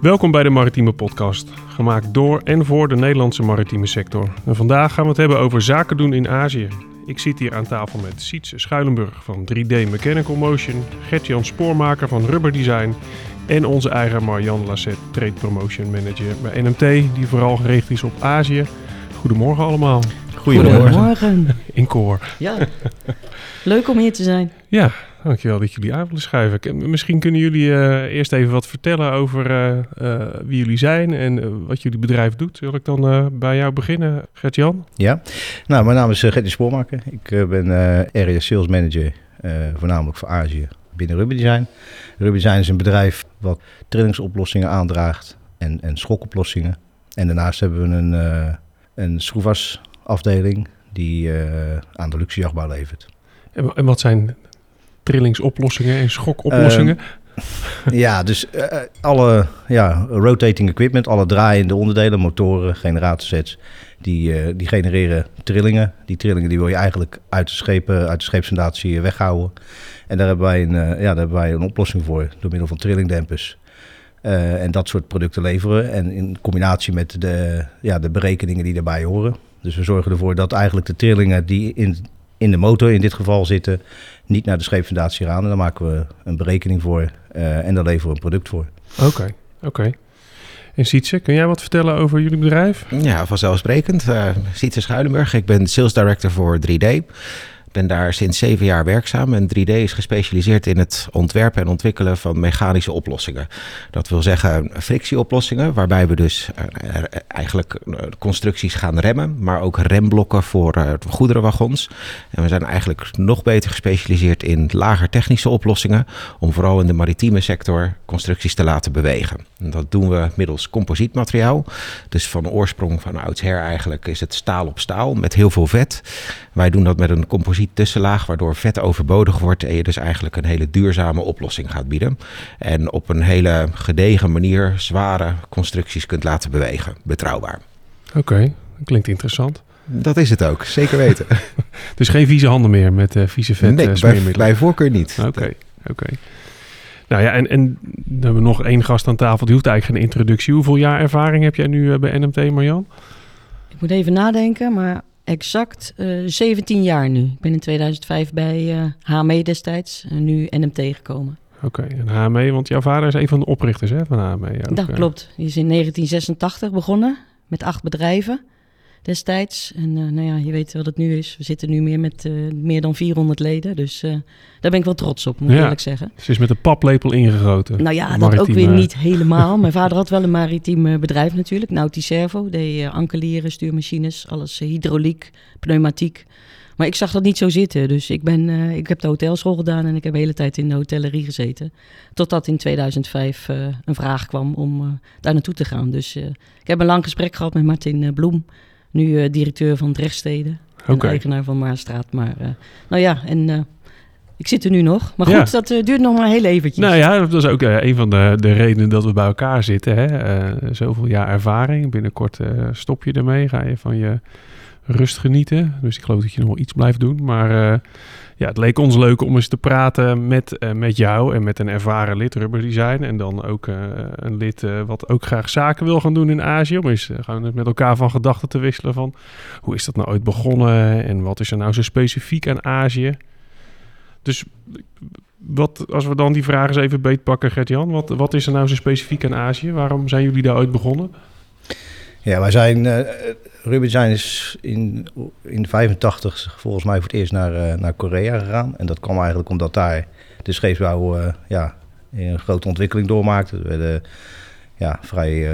Welkom bij de Maritieme Podcast, gemaakt door en voor de Nederlandse maritieme sector. En vandaag gaan we het hebben over zaken doen in Azië. Ik zit hier aan tafel met Siets Schuilenburg van 3D Mechanical Motion, Gert-Jan Spoormaker van Rubber Design en onze eigen Marjan Lassette, Trade Promotion Manager bij NMT, die vooral gericht is op Azië. Goedemorgen allemaal. Goedemorgen. In koor. Ja, leuk om hier te zijn. Ja, dankjewel dat jullie aan willen schuiven. Misschien kunnen jullie eh, eerst even wat vertellen over eh, eh, wie jullie zijn en wat jullie bedrijf doet. Zal ik dan bij jou beginnen, Gert-Jan? Ja, nou, mijn naam is uh, Gertie Spoormaker. Ik ben area sales manager, voornamelijk voor Azië, binnen Rubber Design. Rubber Design is een bedrijf wat trillingsoplossingen aandraagt en, en schokoplossingen. En daarnaast hebben we een, eh een die aan de luxe jachtbouw levert. En, en wat zijn trillingsoplossingen en schokoplossingen? ja, dus eh, alle ja, rotating equipment, alle draaiende onderdelen, motoren, generatorsets, die, eh, die genereren trillingen. Die trillingen die wil je eigenlijk uit de, schepen, uit de scheepsfundatie weghouden. En daar hebben, wij een, eh, ja, daar hebben wij een oplossing voor, door middel van trillingdempers. Eh, en dat soort producten leveren. En in combinatie met de, ja, de berekeningen die daarbij horen. Dus we zorgen ervoor dat eigenlijk de trillingen die in, in de motor in dit geval zitten, niet naar de scheepsfundatie gaan. En daar maken we een berekening voor eh, en daar leveren we een product voor. Oké, oké. En Sietse, kun jij wat vertellen over jullie bedrijf? Ja, vanzelfsprekend. Uh, Sietse Schuilenburg. Ik ben sales director voor 3D. Ik ben daar sinds zeven jaar werkzaam en 3D is gespecialiseerd in het ontwerpen en ontwikkelen van mechanische oplossingen. Dat wil zeggen frictieoplossingen, waarbij we dus uh, eigenlijk uh, constructies gaan remmen, maar ook remblokken voor goederenwagons. En we zijn eigenlijk nog beter gespecialiseerd in lager technische oplossingen, om vooral in de maritieme sector constructies te laten bewegen. En dat doen we middels composietmateriaal. Dus van oorsprong van oudsher eigenlijk is het staal op staal met heel veel vet. Wij doen dat met een composiet tussenlaag, waardoor vet overbodig wordt en je dus eigenlijk een hele duurzame oplossing gaat bieden. En op een hele gedegen manier zware constructies kunt laten bewegen. Betrouwbaar. Oké, okay, klinkt interessant. Dat is het ook, zeker weten. dus geen vieze handen meer met uh, vieze vet nee, uh, bij, bij voorkeur niet. Oké, okay, oké. Okay. Nou ja, en, en dan hebben we nog één gast aan tafel. Die hoeft eigenlijk geen introductie. Hoeveel jaar ervaring heb jij nu uh, bij NMT, Marjan? Ik moet even nadenken, maar exact uh, 17 jaar nu. Ik ben in 2005 bij uh, HME destijds en nu NMT gekomen. Oké, okay, en HME, want jouw vader is een van de oprichters hè, van HME. Ook, dat klopt. Die is in 1986 begonnen met acht bedrijven destijds. En uh, nou ja, je weet wat het nu is. We zitten nu meer met uh, meer dan 400 leden. Dus uh, daar ben ik wel trots op, moet ik ja, eerlijk zeggen. Ze is met een paplepel ingegoten. Nou ja, dat ook weer niet helemaal. Mijn vader had wel een maritiem bedrijf natuurlijk. Nauti Servo, deed ankerlieren, stuurmachines, alles hydrauliek, pneumatiek. Maar ik zag dat niet zo zitten. Dus ik, ben, uh, ik heb de hotelschool gedaan en ik heb de hele tijd in de hotellerie gezeten. Totdat in 2005 uh, een vraag kwam om uh, daar naartoe te gaan. Dus ik heb een lang gesprek gehad met Martin Bloem. Nu directeur van Drechtstede. Okay. eigenaar van Maarstraat. Maar nou ja, en ik zit er nu nog. Maar goed, ja. dat duurt nog maar heel eventjes. Nou ja, dat is ook een van de, de redenen dat we bij elkaar zitten. Hè? zoveel jaar ervaring. Binnenkort stop je ermee. Ga je van je rust genieten. Dus ik geloof dat je nog wel iets blijft doen. Maar ja, het leek ons leuk om eens te praten met, uh, met jou en met een ervaren lid Rubber Design. En dan ook uh, een lid wat ook graag zaken wil gaan doen in Azië. Om eens gewoon met elkaar van gedachten te wisselen van hoe is dat nou ooit begonnen en wat is er nou zo specifiek aan Azië. Dus wat, als we dan die vragen eens even beetpakken, Gert-Jan. Wat, wat is er nou zo specifiek aan Azië? Waarom zijn jullie daar ooit begonnen? Ja, wij zijn. Uh, Rubber Design is in, in 85 volgens mij voor het eerst naar, uh, naar Korea gegaan. En dat kwam eigenlijk omdat daar de scheepsbouw uh, ja, een grote ontwikkeling doormaakte. Er werden ja, vrij,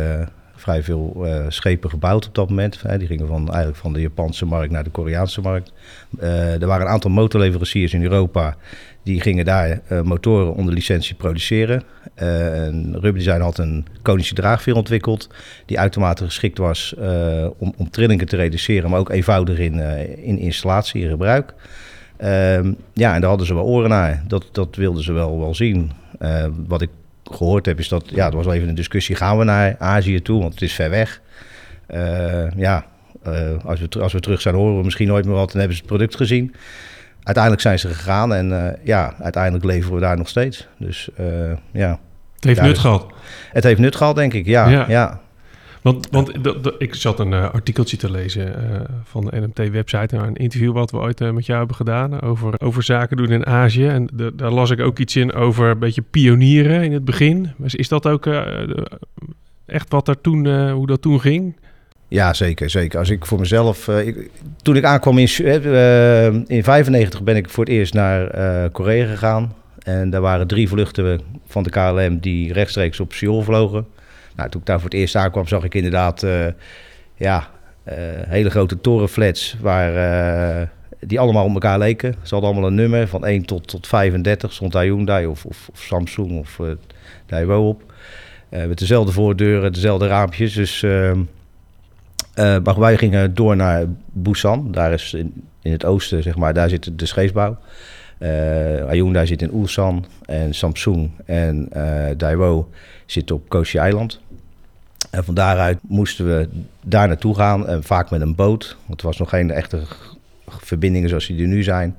vrij veel schepen gebouwd op dat moment. die gingen van, eigenlijk van de Japanse markt naar de Koreaanse markt. er waren een aantal motorleveranciers in Europa die gingen daar uh, motoren onder licentie produceren. En Rubber Design had een konische draagveer ontwikkeld... die uitermate geschikt was om, om trillingen te reduceren... maar ook eenvoudig in, in installatie, in gebruik. Ehm, ja, en daar hadden ze wel oren naar. Dat, dat wilden ze wel, wel zien. wat ik gehoord heb is dat... ja, er was wel even een discussie... gaan we naar Azië toe, want het is ver weg. ja, als, we, als we terug zijn horen we misschien nooit meer wat... en hebben ze het product gezien uiteindelijk zijn ze gegaan en uh, ja, uiteindelijk leveren we daar nog steeds. Dus ja. Het heeft nut dus- gehad. Het heeft nut gehad, denk ik. Ja, Ja. ja. Want, want ik zat een eh, artikeltje te lezen eh, van de NMT-website. Een interview wat we ooit eh, met jou hebben gedaan over, over zaken doen in Azië. En daar las ik ook iets in over een beetje pionieren in het begin. Is, dat ook echt wat er toen, hoe dat toen ging? Ja, zeker, zeker. Als ik voor mezelf... toen ik aankwam in, Su- eh, eh, in 95 ben ik voor het eerst naar Korea gegaan. En daar waren drie vluchten van de KLM die rechtstreeks op Seoul vlogen. Nou, toen ik daar voor het eerst aankwam zag ik inderdaad... eh, ja, eh, hele grote torenflats waar... eh, die allemaal op elkaar leken. Ze hadden allemaal een nummer van 1 tot, tot 35. Stond daar Hyundai of, of, of Samsung of Daewoo op. Met dezelfde voordeuren, dezelfde raampjes. Dus... ehm, eh, maar wij gingen door naar Busan. Daar is in, het oosten, zeg maar, daar zit de scheepsbouw. Hyundai zit in Ulsan en Samsung en Daewoo zit op Koshi Eiland. En van daaruit moesten we daar naartoe gaan, en vaak met een boot. Want er was nog geen echte verbindingen zoals die er nu zijn.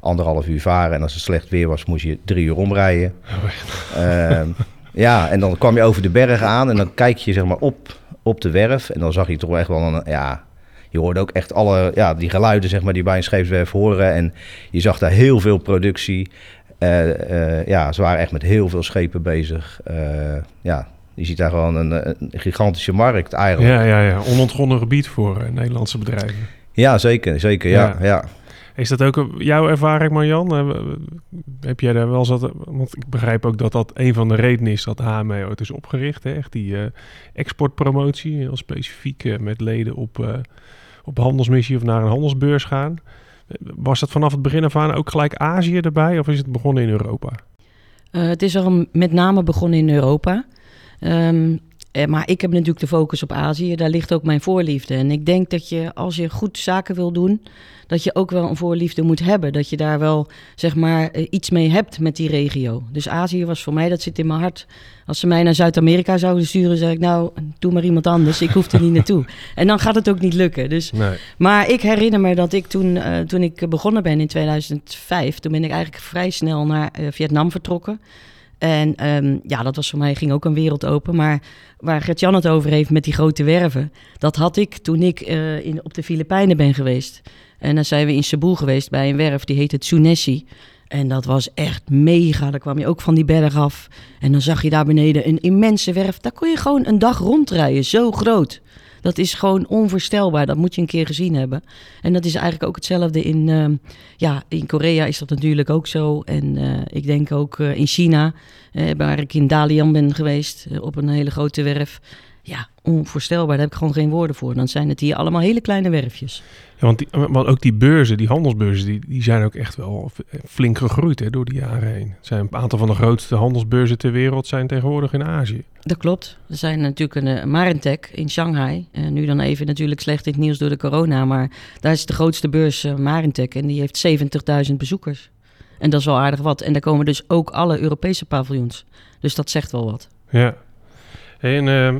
Anderhalf uur varen en als het slecht weer was, moest je drie uur omrijden. Ehm, ja, en dan kwam je over de bergen aan en dan kijk je zeg maar op, op de werf. En dan zag je toch echt wel een, ja, je hoorde ook echt alle, ja, die geluiden zeg maar die bij een scheepswerf horen. En je zag daar heel veel productie. Eh, eh, ja, ze waren echt met heel veel schepen bezig. Eh, ja, je ziet daar gewoon een, een gigantische markt eigenlijk. Ja, ja, ja. Onontgonnen gebied voor eh, Nederlandse bedrijven. Ja, zeker, zeker, ja, Ja. ja. Is dat ook jouw ervaring, Marjan? Eh, Heb jij daar wel wat... Want ik begrijp ook dat dat een van de redenen is dat HME ooit is opgericht. Hè? Echt die eh, exportpromotie, heel specifiek met leden op, eh, op handelsmissie of naar een handelsbeurs gaan. Was dat vanaf het begin af aan ook gelijk Azië erbij of is het begonnen in Europa? Eh, het is al met name begonnen in Europa. Ehm, eh, maar ik heb natuurlijk de focus op Azië. Daar ligt ook mijn voorliefde. En ik denk dat je, als je goed zaken wil doen, dat je ook wel een voorliefde moet hebben. Dat je daar wel, zeg maar, eh, iets mee hebt met die regio. Dus Azië was voor mij, dat zit in mijn hart. Als ze mij naar Zuid-Amerika zouden sturen, zeg ik, nou, doe maar iemand anders. Ik hoef er niet naartoe. En dan gaat het ook niet lukken. Dus Nee. maar ik herinner me dat ik toen, eh, toen ik begonnen ben in 2005, toen ben ik eigenlijk vrij snel naar Vietnam vertrokken. En ehm, ja, dat was voor mij, ging ook een wereld open. Maar waar Gert-Jan het over heeft met die grote werven, dat had ik toen ik eh, in, op de Filipijnen ben geweest. En dan zijn we in Cebu geweest bij een werf, die heette Tsunesi. En dat was echt mega. Daar kwam je ook van die berg af. En dan zag je daar beneden een immense werf. Daar kon je gewoon een dag rondrijden. Zo groot. Dat is gewoon onvoorstelbaar. Dat moet je een keer gezien hebben. En dat is eigenlijk ook hetzelfde in, ehm, ja, in Korea is dat natuurlijk ook zo. En eh, ik denk ook eh, in China, eh, waar ik in Dalian ben geweest, op een hele grote werf. Ja, onvoorstelbaar. Daar heb ik gewoon geen woorden voor. Dan zijn het hier allemaal hele kleine werfjes. Ja, want, die, want ook die beurzen, die handelsbeurzen, die, die zijn ook echt wel f- flink gegroeid hè, door de jaren heen. Er zijn een aantal van de grootste handelsbeurzen ter wereld zijn tegenwoordig in Azië. Dat klopt. Er zijn natuurlijk een uh, Marentech in Shanghai. Uh, nu dan even natuurlijk slecht in het nieuws door de corona. Maar daar is de grootste beurs uh, Marentech. En die heeft 70.000 bezoekers. En dat is wel aardig wat. En daar komen dus ook alle Europese paviljoens. Dus dat zegt wel wat. Ja. En uh,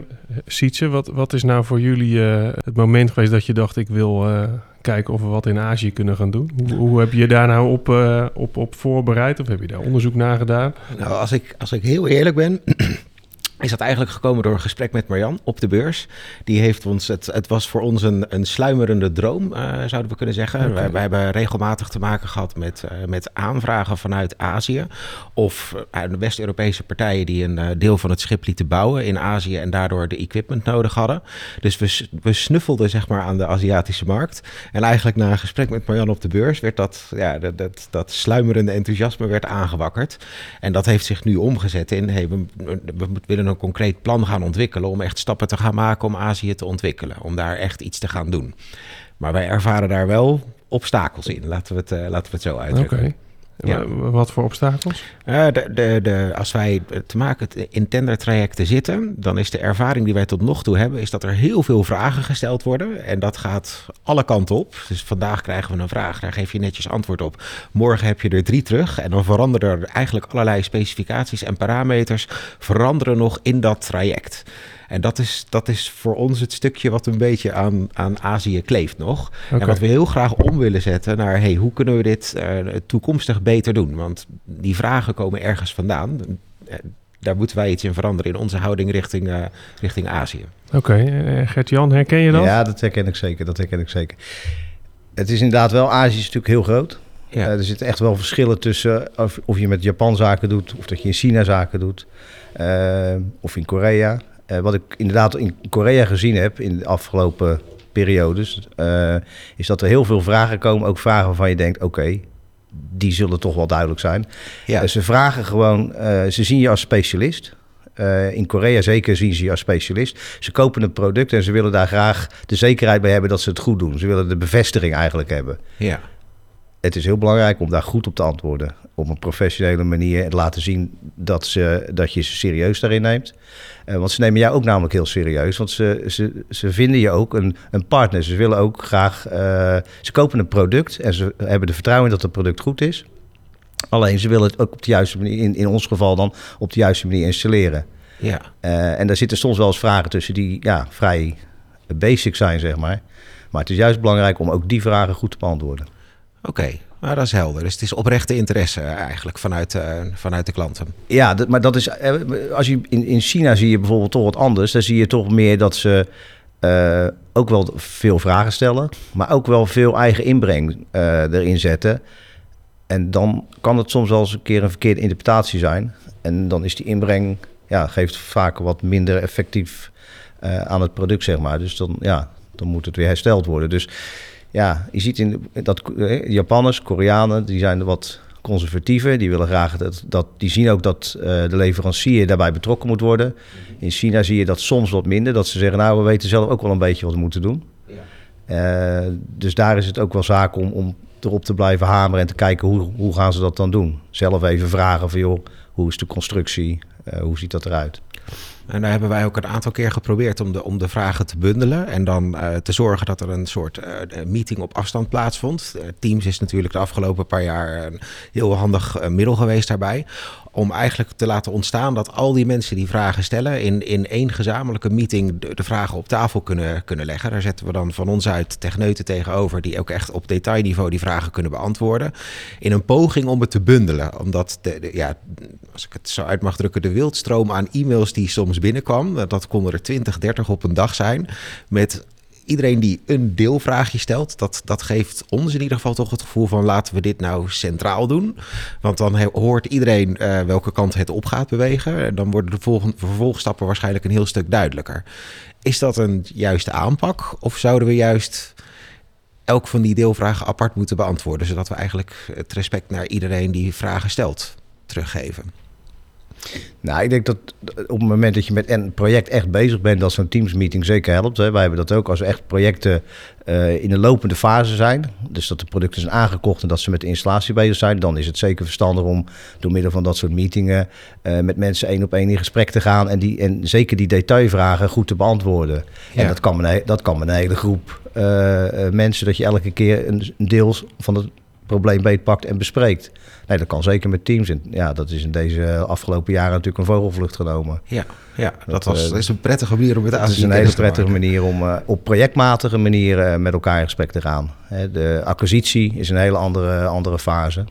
Sietse, wat, wat is nou voor jullie uh, het moment geweest dat je dacht... ik wil uh, kijken of we wat in Azië kunnen gaan doen? Hoe, hoe heb je daar nou op, uh, op, op voorbereid? Of heb je daar onderzoek naar gedaan? Nou, als ik, als ik heel eerlijk ben... is dat eigenlijk gekomen door een gesprek met Marjan op de beurs. Die heeft ons, het, het was voor ons een, een sluimerende droom, uh, zouden we kunnen zeggen. Okay. Wij, hebben regelmatig te maken gehad met, uh, met aanvragen vanuit Azië. Of uh, de West-Europese partijen die een deel van het schip lieten bouwen in Azië en daardoor de equipment nodig hadden. Dus we, we snuffelden zeg maar aan de Aziatische markt. En eigenlijk na een gesprek met Marjan op de beurs werd dat, ja, dat, dat, dat sluimerende enthousiasme werd aangewakkerd. En dat heeft zich nu omgezet in, hey, we, we willen een concreet plan gaan ontwikkelen om echt stappen te gaan maken om Azië te ontwikkelen. Om daar echt iets te gaan doen. Maar wij ervaren daar wel obstakels in. Laten we het, uh, laten we het zo uitdrukken. Ja. Wat voor obstakels? Uh, de, de, de, als wij te maken in tendertrajecten zitten, dan is de ervaring die wij tot nog toe hebben, is dat er heel veel vragen gesteld worden. En dat gaat alle kanten op. Dus vandaag krijgen we een vraag, daar geef je netjes antwoord op. Morgen heb je er drie terug. En dan veranderen er eigenlijk allerlei specificaties en parameters veranderen nog in dat traject. En dat is, dat is voor ons het stukje wat een beetje aan, aan Azië kleeft nog. Okay. En wat we heel graag om willen zetten naar hey, hoe kunnen we dit uh, toekomstig beter doen? Want die vragen komen ergens vandaan. daar moeten wij iets in veranderen in onze houding richting, uh, richting Azië. Oké, okay. Gert-Jan, herken je dat? Ja, dat herken ik zeker. Dat herken ik zeker. Het is inderdaad wel, Azië is natuurlijk heel groot. Ja. er zitten echt wel verschillen tussen of, of, je met Japan zaken doet, of dat je in China zaken doet, of in Korea. Wat ik inderdaad in Korea gezien heb in de afgelopen periodes, uh, is dat er heel veel vragen komen. Ook vragen waarvan je denkt, oké, die zullen toch wel duidelijk zijn. Ja. Uh, ze vragen gewoon, ze zien je als specialist. in Korea zeker zien ze je als specialist. Ze kopen een product en ze willen daar graag de zekerheid bij hebben dat ze het goed doen. Ze willen de bevestiging eigenlijk hebben. Ja. Het is heel belangrijk om daar goed op te antwoorden. Op een professionele manier en laten zien dat, ze, dat je ze serieus daarin neemt. Uh, want ze nemen jou ook namelijk heel serieus. Want ze, ze, ze vinden je ook een, een partner. Ze willen ook graag. Uh, ze kopen een product en ze hebben de vertrouwen dat het product goed is. Alleen ze willen het ook op de juiste manier, in, in ons geval dan, op de juiste manier installeren. Ja. Uh, en daar zitten soms wel eens vragen tussen die ja, vrij basic zijn, zeg maar. Maar het is juist belangrijk om ook die vragen goed te beantwoorden. Oké, nou, dat is helder. Dus het is oprechte interesse eigenlijk vanuit, uh, vanuit de klanten. Ja, maar dat is. Eh, als je in, in China zie je bijvoorbeeld toch wat anders. Dan zie je toch meer dat ze ook wel veel vragen stellen, maar ook wel veel eigen inbreng erin zetten. En dan kan het soms wel eens een keer een verkeerde interpretatie zijn. En dan is die inbreng, ja, geeft vaak wat minder effectief aan het product, zeg maar. Dus dan, ja, dan moet het weer hersteld worden. Dus ja, je ziet in dat eh, Japanners, Koreanen, die zijn wat conservatiever. Die willen graag dat, dat die zien ook dat uh, de leverancier daarbij betrokken moet worden. In China zie je dat soms wat minder. Dat ze zeggen, nou, we weten zelf ook wel een beetje wat we moeten doen. Ja. Uh, dus daar is het ook wel zaak om, om erop te blijven hameren en te kijken hoe, hoe gaan ze dat dan doen. Zelf even vragen van, joh, hoe is de constructie? Uh, hoe ziet dat eruit? En daar hebben wij ook een aantal keer geprobeerd om de, om de vragen te bundelen. En dan uh, te zorgen dat er een soort uh, meeting op afstand plaatsvond. Uh, Teams is natuurlijk de afgelopen paar jaar een heel handig middel geweest daarbij om eigenlijk te laten ontstaan dat al die mensen die vragen stellen in, in één gezamenlijke meeting de, vragen op tafel kunnen, kunnen leggen. Daar zetten we dan van ons uit techneuten tegenover die ook echt op detailniveau die vragen kunnen beantwoorden. In een poging om het te bundelen. Omdat, de, ja, als ik het zo uit mag drukken, de wildstroom aan e-mails die soms binnenkwam, dat konden er 20, 30 op een dag zijn, met iedereen die een deelvraagje stelt, dat, dat geeft ons in ieder geval toch het gevoel van laten we dit nou centraal doen. Want dan hoort iedereen uh, welke kant het op gaat bewegen. En dan worden de volgende, vervolgstappen waarschijnlijk een heel stuk duidelijker. Is dat een juiste aanpak? Of zouden we juist elk van die deelvragen apart moeten beantwoorden, zodat we eigenlijk het respect naar iedereen die vragen stelt teruggeven? Nou, ik denk dat op het moment dat je met een project echt bezig bent, dat zo'n teamsmeeting zeker helpt. Hè. Wij hebben dat ook als echt projecten uh, in een lopende fase zijn. Dus dat de producten zijn aangekocht en dat ze met de installatie bezig zijn. Dan is het zeker verstandig om door middel van dat soort meetingen uh, met mensen één op één in gesprek te gaan. En, die, en zeker die detailvragen goed te beantwoorden. Ja. En dat kan, met, dat kan met een hele groep uh, mensen, dat je elke keer een, een deel van het probleem beetpakt en bespreekt. Nee, dat kan zeker met teams. En ja, dat is in deze afgelopen jaren natuurlijk een vogelvlucht genomen. Ja, ja dat, dat, was, dat is een prettige manier om het aan te Het is een hele prettige manier om uh, op projectmatige manier uh, met elkaar in gesprek te gaan. Hè, de acquisitie is een hele andere, andere fase.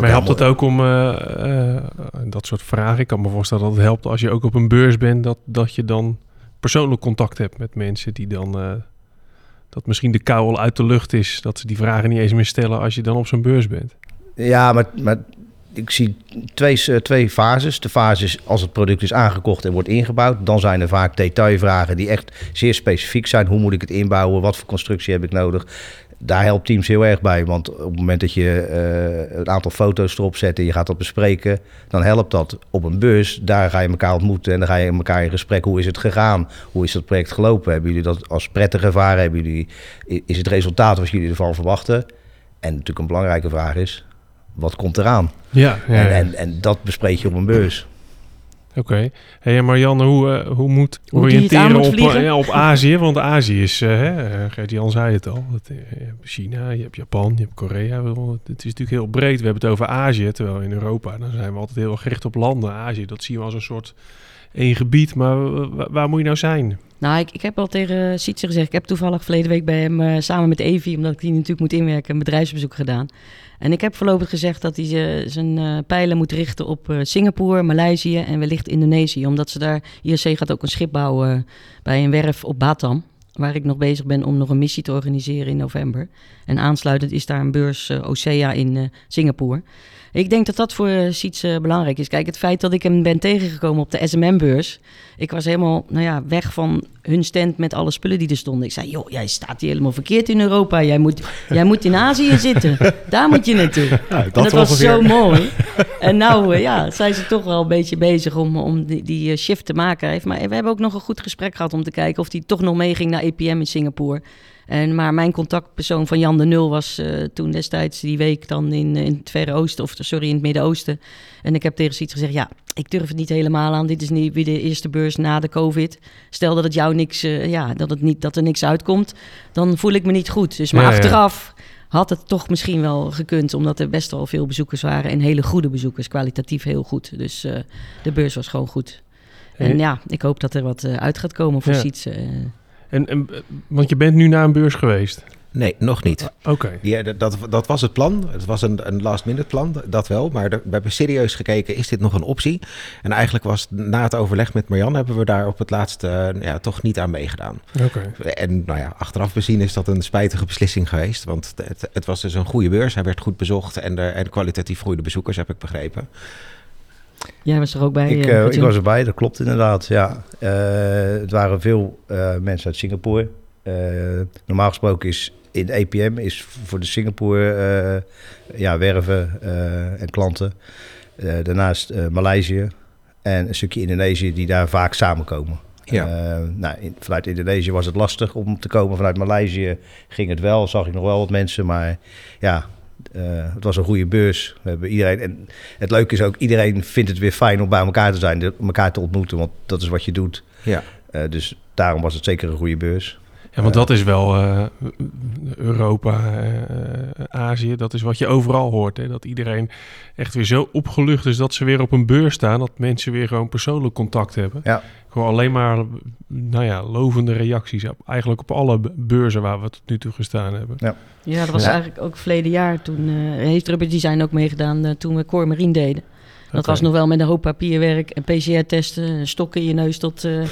Maar helpt het ook om uh, dat soort vragen? Ik kan me voorstellen dat het helpt als je ook op een beurs bent, dat, dat je dan persoonlijk contact hebt met mensen die dan dat misschien de kou al uit de lucht is. Dat ze die vragen niet eens meer stellen als je dan op zo'n beurs bent. Ja, maar, maar ik zie twee, eh, twee fases. De fase is als het product is aangekocht en wordt ingebouwd. Dan zijn er vaak detailvragen die echt zeer specifiek zijn. Hoe moet ik het inbouwen? Wat voor constructie heb ik nodig? Daar helpt Teams heel erg bij. Want op het moment dat je uh, een aantal foto's erop zet en je gaat dat bespreken, dan helpt dat op een bus. Daar ga je elkaar ontmoeten en dan ga je elkaar in gesprek. Hoe is het gegaan? Hoe is dat project gelopen? Hebben jullie dat als prettig ervaren? Hebben jullie, is het resultaat wat jullie ervan verwachten? En natuurlijk een belangrijke vraag is, wat komt eraan? Ja, ja, En, en, en dat bespreek je op een beurs. Oké. Okay. Hey, Marianne, hoe, uh, hoe moet hoe oriënteren op, ja, op Azië? Want Azië is, uh, Gert-Jan zei het al, dat, je hebt China, je hebt Japan, je hebt Korea. Het is natuurlijk heel breed. We hebben het over Azië, terwijl in Europa, dan zijn we altijd heel gericht op landen. Azië, dat zien we als een soort één gebied, maar wa- wa- waar moet je nou zijn? Nou, ik, ik heb al tegen Sietse gezegd, ik heb toevallig verleden week bij hem eh, samen met Evi, omdat ik die natuurlijk moet inwerken, een bedrijfsbezoek gedaan. En ik heb voorlopig gezegd dat hij zijn eh, pijlen moet richten op eh, Singapore, Maleisië en wellicht Indonesië. Omdat ze daar, IRC gaat ook een schip bouwen eh, bij een werf op Batam. Waar ik nog bezig ben om nog een missie te organiseren in november. En aansluitend is daar een beurs eh, Osea in eh, Singapore. Ik denk dat dat voor uh, Siets eh, belangrijk is. Kijk, het feit dat ik hem ben tegengekomen op de SMM-beurs. Ik was helemaal nou ja, weg van hun stand met alle spullen die er stonden. Ik zei, joh, jij staat hier helemaal verkeerd in Europa. Jij moet, jij moet in Azië zitten. Daar moet je naartoe. Ja, dat was zo mooi. En nou uh, ja, zijn ze toch wel een beetje bezig om, om die, die uh, shift te maken. Maar we hebben ook nog een goed gesprek gehad om te kijken of hij toch nog meeging naar EPM in Singapore. En, maar mijn contactpersoon van Jan de Nul was uh, toen destijds die week dan in, in het Verre Oosten, of sorry, in het Midden-Oosten. En ik heb tegen Siets gezegd, ja, ik durf het niet helemaal aan. Dit is niet weer de eerste beurs na de COVID. Stel dat het jou niks, uh, ja, dat, het niet, dat er niks uitkomt, dan voel ik me niet goed. Dus maar ja, achteraf ja. had het toch misschien wel gekund, omdat er best wel veel bezoekers waren. En hele goede bezoekers, kwalitatief heel goed. Dus uh, de beurs was gewoon goed. En ja, ik hoop dat er wat uit gaat komen voor Siets. En, en, want je bent nu naar een beurs geweest? Nee, nog niet. Oké. Okay. Ja, dat, dat was het plan. Het was een, een last-minute plan, dat wel. Maar we hebben serieus gekeken, is dit nog een optie? En eigenlijk was na het overleg met Marjan... hebben we daar op het laatste uh, ja, toch niet aan meegedaan. Oké. Okay. En nou ja, achteraf bezien is dat een spijtige beslissing geweest. Want het, het was dus een goede beurs. Hij werd goed bezocht en, er, en kwalitatief goede bezoekers, heb ik begrepen. Jij was er ook bij? Ik, uh, ik was erbij, dat klopt inderdaad. Ja. Uh, het waren veel uh, mensen uit Singapore. normaal gesproken is in EPM is voor de Singapore ja, werven en klanten. daarnaast Maleisië en een stukje Indonesië die daar vaak samenkomen. Ja. nou, in, vanuit Indonesië was het lastig om te komen. Vanuit Maleisië ging het wel, zag ik nog wel wat mensen. Maar ja, uh, het was een goede beurs. We hebben iedereen, en het leuke is ook, iedereen vindt het weer fijn om bij elkaar te zijn, om elkaar te ontmoeten, want dat is wat je doet. Ja. Uh, dus daarom was het zeker een goede beurs. Ja, want dat is wel uh, Europa, Azië, dat is wat je overal hoort. Hè? Dat iedereen echt weer zo opgelucht is dat ze weer op een beurs staan, dat mensen weer gewoon persoonlijk contact hebben. Ja. Gewoon alleen maar, nou ja, lovende reacties. Eigenlijk op alle beurzen waar we tot nu toe gestaan hebben. Ja. Ja, dat was ja. eigenlijk ook verleden jaar. Toen uh, heeft Rubber Design ook meegedaan uh, toen we Core Marine deden. Dat okay. was nog wel met een hoop papierwerk en PCR-testen, stokken in je neus tot uh,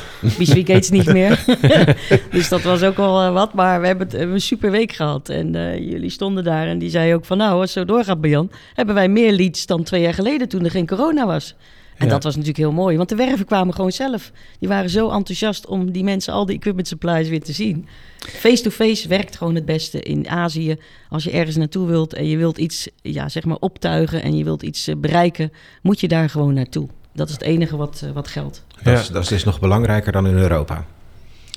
niet meer. dus dat was ook wel uh, wat. Maar we hebben, het, hebben een super week gehad. En uh, jullie stonden daar en die zei ook van... nou, als het zo doorgaat, Jan, hebben wij meer leads dan twee jaar geleden... toen er geen corona was. En ja. dat was natuurlijk heel mooi, want de werven kwamen gewoon zelf. Die waren zo enthousiast om die mensen al die equipment supplies weer te zien. Face-to-face -face werkt gewoon het beste in Azië. Als je ergens naartoe wilt en je wilt iets ja, zeg maar optuigen en je wilt iets bereiken, moet je daar gewoon naartoe. Dat is het enige wat, uh, wat geldt. Ja. Dat, is, dat is dus nog belangrijker dan in Europa.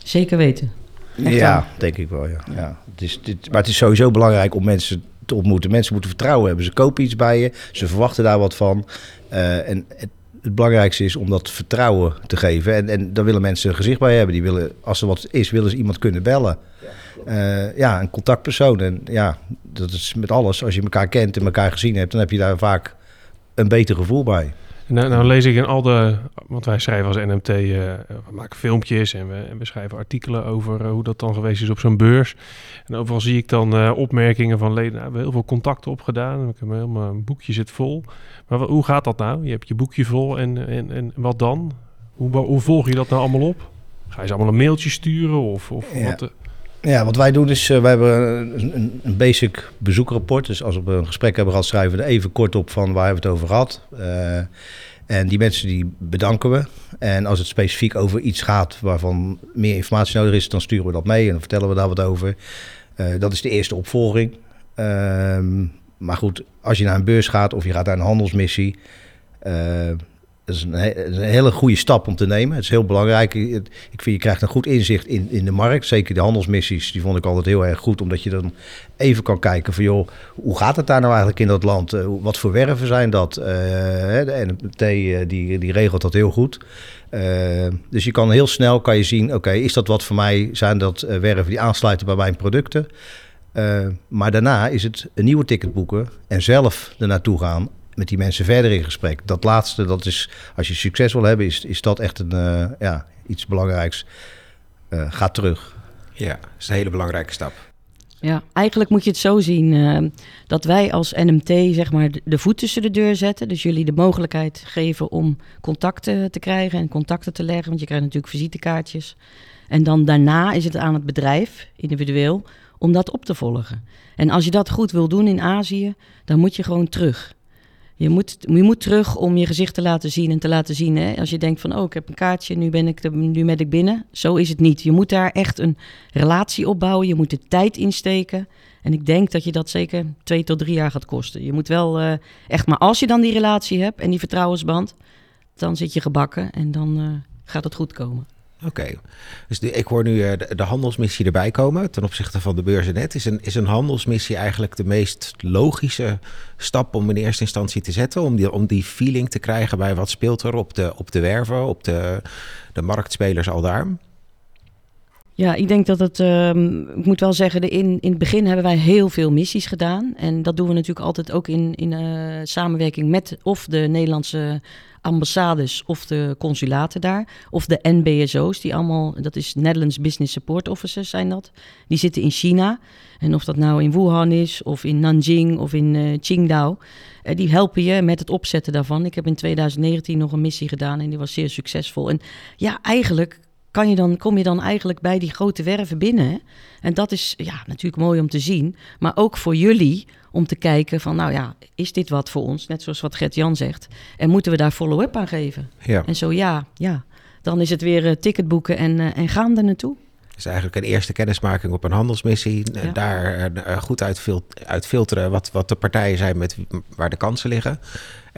Zeker weten. Echt ja, dan. denk ik wel. Ja. Ja. Het is, dit, maar het is sowieso belangrijk om mensen te ontmoeten. Mensen moeten vertrouwen hebben. Ze kopen iets bij je, ze verwachten daar wat van. Uh, en het, het belangrijkste is om dat vertrouwen te geven. En, en daar willen mensen een gezicht bij hebben. Die willen, als er wat is, willen ze iemand kunnen bellen. Ja, uh, ja een contactpersoon. En ja, dat is met alles. Als je elkaar kent en elkaar gezien hebt, dan heb je daar vaak een beter gevoel bij. Nou, nou lees ik in al de, want wij schrijven als NMT, uh, we maken filmpjes en we, en we schrijven artikelen over uh, hoe dat dan geweest is op zo'n beurs. En overal zie ik dan uh, opmerkingen van leden, nou, we hebben heel veel contacten opgedaan, ik heb helemaal een boekje zit vol. Maar hoe gaat dat nou? Je hebt je boekje vol en, en, en wat dan? Hoe, hoe volg je dat nou allemaal op? Ga je ze allemaal een mailtje sturen of, of ja. wat? Ja, wat wij doen is, uh, wij hebben een, een basic bezoekrapport. Dus als we een gesprek hebben gehad, schrijven we er even kort op van waar hebben we het over gehad. Uh, en die mensen die bedanken we. En als het specifiek over iets gaat waarvan meer informatie nodig is, dan sturen we dat mee en dan vertellen we daar wat over. Uh, dat is de eerste opvolging. maar goed, als je naar een beurs gaat of je gaat naar een handelsmissie, is een, he een, hele goede stap om te nemen. Het is heel belangrijk. Ik vind je krijgt een goed inzicht in, in de markt. Zeker de handelsmissies, die vond ik altijd heel erg goed. Omdat je dan even kan kijken van joh, hoe gaat het daar nou eigenlijk in dat land? Uh, wat voor werven zijn dat? Uh, de NMT uh, die, die regelt dat heel goed. dus je kan heel snel kan je zien, oké, is dat wat voor mij? Zijn dat werven die aansluiten bij mijn producten? maar daarna is het een nieuwe ticket boeken en zelf er naartoe gaan met die mensen verder in gesprek. Dat laatste, dat is, als je succes wil hebben, is, is dat echt een, eh, ja, iets belangrijks. Uh, ga terug. Ja, dat is een hele belangrijke stap. Ja, eigenlijk moet je het zo zien uh, dat wij als NMT zeg maar de voet tussen de deur zetten. Dus jullie de mogelijkheid geven om contacten te krijgen en contacten te leggen. Want je krijgt natuurlijk visitekaartjes. En dan daarna is het aan het bedrijf, individueel, om dat op te volgen. En als je dat goed wil doen in Azië, dan moet je gewoon terug. Je moet, je moet terug om je gezicht te laten zien en te laten zien. Hè? Als je denkt van, oh, ik heb een kaartje, nu ben, ik nu ben ik binnen. Zo is het niet. Je moet daar echt een relatie opbouwen. Je moet de tijd insteken. En ik denk dat je dat zeker twee tot drie jaar gaat kosten. Je moet wel uh, echt, maar als je dan die relatie hebt en die vertrouwensband, dan zit je gebakken en dan uh, gaat het goed komen. Oké, dus ik hoor nu uh, de, de, handelsmissie erbij komen ten opzichte van de beurzenet. Is een, is een handelsmissie eigenlijk de meest logische stap om in eerste instantie te zetten? Om die, om die feeling te krijgen bij wat speelt er op de, op de werven, op de, de marktspelers al daar? Ja, ik denk dat het, um, ik moet wel zeggen, in, in het begin hebben wij heel veel missies gedaan. En dat doen we natuurlijk altijd ook in, in uh, samenwerking met of de Nederlandse ambassades of de consulaten daar. Of de NBSO's, die allemaal, dat is Netherlands Business Support Officers zijn dat. Die zitten in China. En of dat nou in Wuhan is, of in Nanjing, of in uh, Qingdao. Uh, die helpen je met het opzetten daarvan. Ik heb in 2019 nog een missie gedaan en die was zeer succesvol. En ja, eigenlijk kan je dan, kom je dan eigenlijk bij die grote werven binnen. En dat is ja, natuurlijk mooi om te zien. Maar ook voor jullie om te kijken van, nou ja, is dit wat voor ons? Net zoals wat Gert-Jan zegt. En moeten we daar follow-up aan geven? Ja. En zo ja, ja. Dan is het weer uh, ticket boeken en, uh, en gaan er naartoe. is eigenlijk een eerste kennismaking op een handelsmissie. Ja. Daar uh, goed uit, uit filteren wat, wat de partijen zijn met waar de kansen liggen.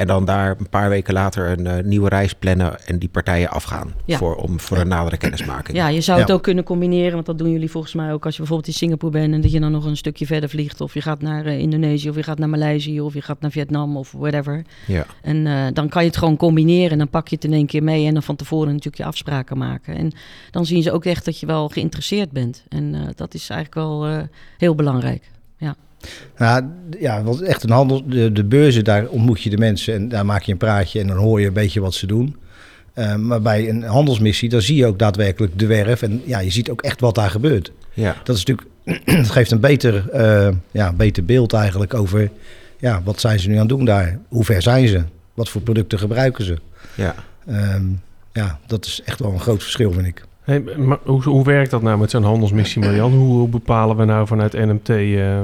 En dan daar een paar weken later een uh, nieuwe reis plannen en die partijen afgaan. Ja. Voor, om, voor een nadere kennismaking. Ja, je zou het ja. ook kunnen combineren. Want dat doen jullie volgens mij ook als je bijvoorbeeld in Singapore bent. En dat je dan nog een stukje verder vliegt. Of je gaat naar uh, Indonesië. Of je gaat naar Maleisië. Of je gaat naar Vietnam. Of whatever. Ja. En uh, dan kan je het gewoon combineren. En dan pak je het in één keer mee. En dan van tevoren natuurlijk je afspraken maken. En dan zien ze ook echt dat je wel geïnteresseerd bent. En dat is eigenlijk wel heel belangrijk. Ja. Nou, ja, want echt een handel, de, de beurzen, daar ontmoet je de mensen en daar maak je een praatje en dan hoor je een beetje wat ze doen. Uh, maar bij een handelsmissie, dan zie je ook daadwerkelijk de werf en ja, je ziet ook echt wat daar gebeurt. Ja. Dat is natuurlijk, het geeft een beter, uh, ja, beter beeld eigenlijk over, ja, wat zijn ze nu aan het doen daar? Hoe ver zijn ze? Wat voor producten gebruiken ze? Ja. Um, ja, dat is echt wel een groot verschil, vind ik. Hey, hoe, hoe werkt dat nou met zo'n handelsmissie, Marian? Hoe, bepalen we nou vanuit NMT uh,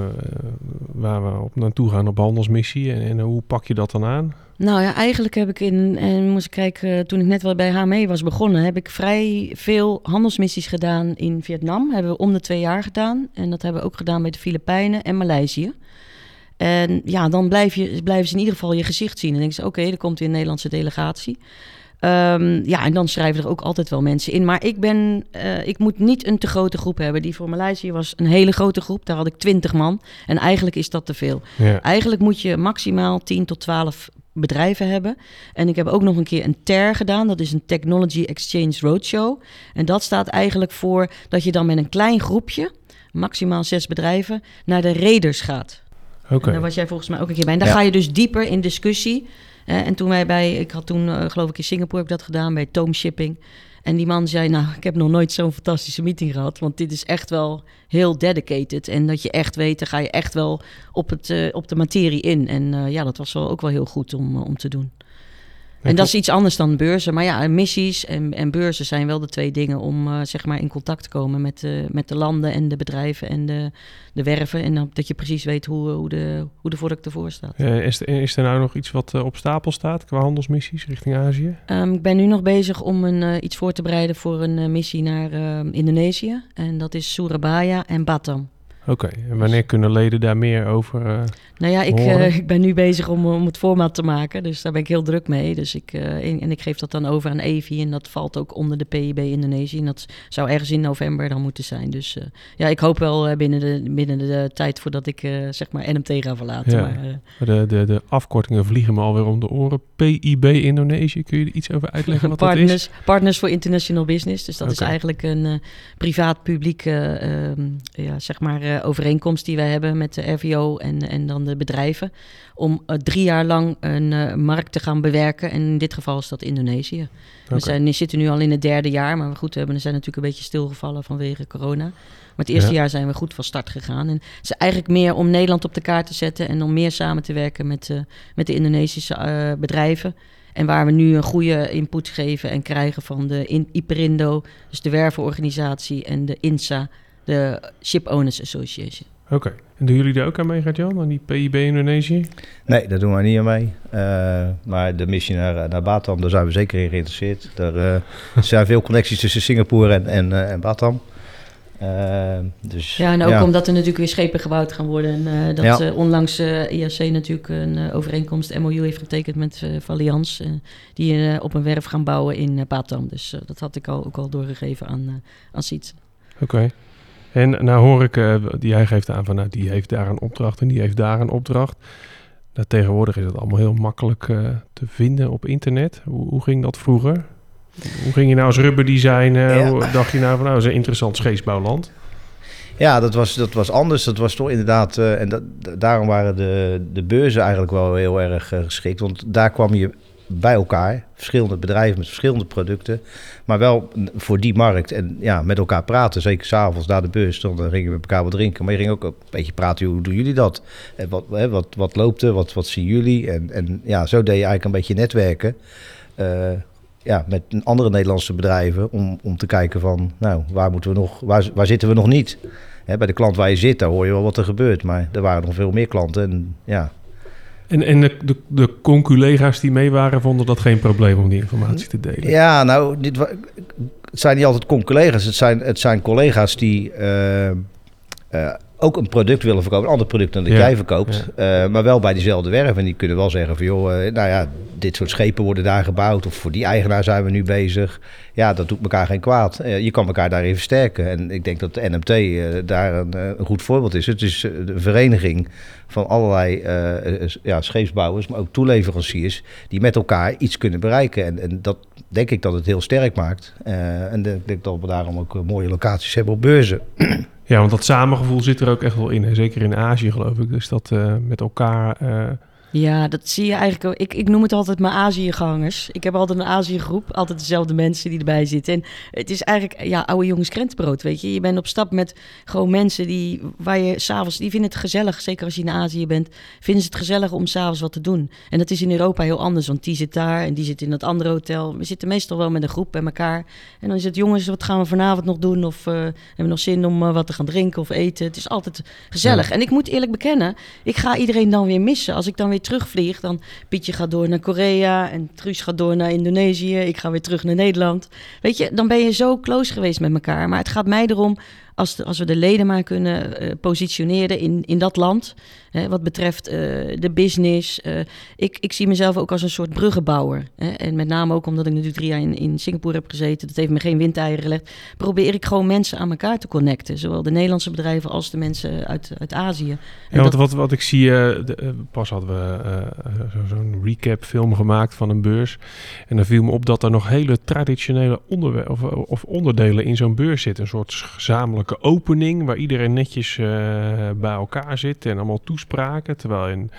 waar we op naartoe gaan op handelsmissie? En, en, hoe pak je dat dan aan? Nou ja, eigenlijk heb ik in, en moest ik kijken, toen ik net wel bij HME was begonnen, heb ik vrij veel handelsmissies gedaan in Vietnam. Hebben we om de twee jaar gedaan. En dat hebben we ook gedaan bij de Filipijnen en Maleisië. En ja, dan blijf je, blijven ze in ieder geval je gezicht zien. En dan denk je, oké, er komt weer een Nederlandse delegatie. Um, ja, en dan schrijven er ook altijd wel mensen in. Maar ik ben, uh, ik moet niet een te grote groep hebben. Die voor Maleisië was een hele grote groep. Daar had ik 20 man. En eigenlijk is dat te veel. Ja. Eigenlijk moet je maximaal 10 tot 12 bedrijven hebben. En ik heb ook nog een keer een TER gedaan. Dat is een Technology Exchange Roadshow. En dat staat eigenlijk voor dat je dan met een klein groepje, maximaal zes bedrijven, naar de raiders gaat. Oké. Okay. Daar was jij volgens mij ook een keer bij. En daar ja. ga je dus dieper in discussie. En toen wij bij, ik had toen uh, geloof ik in Singapore heb ik dat gedaan bij Toom Shipping. En die man zei, nou, ik heb nog nooit zo'n fantastische meeting gehad. Want dit is echt wel heel dedicated. En dat je echt weet, dan ga je echt wel op, het, uh, op de materie in. En uh, ja, dat was wel ook wel heel goed om, om te doen. En dat is iets anders dan beurzen. Maar ja, missies en, en beurzen zijn wel de twee dingen om uh, zeg maar in contact te komen met, uh, met de landen en de bedrijven en de, de werven. En dan, dat je precies weet hoe, hoe, de, hoe de vork ervoor staat. Uh, is, er, is er nou nog iets wat op stapel staat qua handelsmissies richting Azië? Um, ik ben nu nog bezig om een, iets voor te bereiden voor een missie naar ehm, Indonesië. En dat is Surabaya en Batam. Oké, okay. en wanneer kunnen leden daar meer over uh, Nou ja, ik, uh, ik ben nu bezig om, om het format te maken, dus daar ben ik heel druk mee. Dus ik, uh, en, en, ik geef dat dan over aan Evi en dat valt ook onder de PIB Indonesië. En dat zou ergens in november dan moeten zijn. Dus ja, ik hoop wel binnen, de, binnen de tijd voordat ik zeg maar NMT ga verlaten. Ja. Maar, de, de, de afkortingen vliegen me alweer om de oren. PIB Indonesië, kun je er iets over uitleggen wat partners, dat is? Partners for International Business, dus dat okay. is eigenlijk een privaat-publiek, ja, zeg maar overeenkomst die wij hebben met de RVO en, en dan de bedrijven. Om drie jaar lang een markt te gaan bewerken. En in dit geval is dat Indonesië. We zijn, zitten nu al in het derde jaar, maar goed, we hebben, zijn natuurlijk een beetje stilgevallen vanwege corona. Maar het eerste jaar zijn we goed van start gegaan. En het is eigenlijk meer om Nederland op de kaart te zetten en om meer samen te werken met, uh, met de Indonesische bedrijven. En waar we nu een goede input geven en krijgen van de in IPERINDO, dus de wervenorganisatie, en de INSA, de Ship Owners Association. Oké. En doen jullie daar ook aan mee, Jan, aan die PIB Indonesië? Nee, daar doen wij niet aan mee. Uh, maar de missie naar, naar Batam, daar zijn we zeker in geïnteresseerd. Er uh, zijn veel connecties tussen Singapore en, en, uh, en Batam. dus, ja, en ook omdat er natuurlijk weer schepen gebouwd gaan worden. En dat ja. onlangs IAC natuurlijk een overeenkomst MOU heeft getekend met Valians. die op een werf gaan bouwen in Batam. Dus dat had ik al, ook al doorgegeven aan, aan Siets. Oké. En nou hoor ik, uh, die hij geeft aan van nou, die heeft daar een opdracht en die heeft daar een opdracht. Nou, tegenwoordig is het allemaal heel makkelijk uh, te vinden op internet. Hoe, hoe, ging dat vroeger? Hoe ging je nou als rubberdesign? Uh, ja. dacht je nou van nou, dat is een interessant scheepsbouwland? Ja, dat was, dat was anders. Dat was toch inderdaad. Uh, en dat, daarom waren de, de beurzen eigenlijk wel heel erg geschikt. Want daar kwam je bij elkaar. Verschillende bedrijven met verschillende producten. Maar wel voor die markt. En ja, met elkaar praten. Zeker s'avonds na de beurs. Dan gingen we met elkaar wat drinken. Maar je ging ook een beetje praten. Hoe doen jullie dat? En wat, hè, wat, wat loopt er? Wat, wat zien jullie? En, en ja, zo deed je eigenlijk een beetje netwerken. Uh, ja, met andere Nederlandse bedrijven. Om, om te kijken van, nou, waar moeten we nog, waar, waar zitten we nog niet? Hè, bij de klant waar je zit, daar hoor je wel wat er gebeurt. Maar er waren nog veel meer klanten. En ja, en, en de, de, de conculega's die mee waren, vonden dat geen probleem om die informatie te delen? Ja, nou, dit, het zijn niet altijd conculega's. Het zijn, het zijn collega's die uh, uh, ook een product willen verkopen, een ander product dan dat jij verkoopt, ja. uh, maar wel bij diezelfde werf. En die kunnen wel zeggen van, joh, nou ja, dit soort schepen worden daar gebouwd, of voor die eigenaar zijn we nu bezig. Ja, dat doet elkaar geen kwaad. je kan elkaar daarin versterken. En ik denk dat de NMT daar een, een, goed voorbeeld is. Het is een vereniging van allerlei ja, scheepsbouwers, maar ook toeleveranciers, die met elkaar iets kunnen bereiken. En, en dat denk ik dat het heel sterk maakt. En ik denk dat we daarom ook mooie locaties hebben op beurzen. Ja, want dat samengevoel zit er ook echt wel in. Hè? Zeker in Azië geloof ik. Dus dat uh, met elkaar ja, dat zie je eigenlijk ook. Ik, ik noem het altijd mijn Azië-gangers. Ik heb altijd een Azië-groep, altijd dezelfde mensen die erbij zitten. En het is eigenlijk, ja, oude jongens krentenbrood, weet je. Je bent op stap met gewoon mensen die, waar je s'avonds, die vinden het gezellig, zeker als je in Azië bent, vinden ze het gezellig om s'avonds wat te doen. En dat is in Europa heel anders, want die zit daar en die zit in dat andere hotel. We zitten meestal wel met een groep bij elkaar. En dan is het, jongens, wat gaan we vanavond nog doen? Of uh, hebben we nog zin om uh, wat te gaan drinken of eten? Het is altijd gezellig. Ja. En ik moet eerlijk bekennen, ik ga iedereen dan weer missen. Als ik dan weer terugvlieg, dan Pietje gaat door naar Korea en Truus gaat door naar Indonesië. Ik ga weer terug naar Nederland. Weet je, dan ben je zo close geweest met elkaar. Maar het gaat mij erom als, als we de leden maar kunnen uh, positioneren in, in dat land. Hè, wat betreft uh, de business. Uh, ik, ik zie mezelf ook als een soort bruggenbouwer. Hè, en met name ook omdat ik natuurlijk drie jaar in, in Singapore heb gezeten. Dat heeft me geen windeieren gelegd. Probeer ik gewoon mensen aan elkaar te connecten. Zowel de Nederlandse bedrijven als de mensen uit, uit Azië. En ja, want dat... wat, wat ik zie, de, pas hadden we zo'n zo recap film gemaakt van een beurs. En dan viel me op dat er nog hele traditionele onderwerpen of, of onderdelen in zo'n beurs zitten. Een soort gezamenlijk opening waar iedereen netjes bij elkaar zit en allemaal toespraken. Terwijl in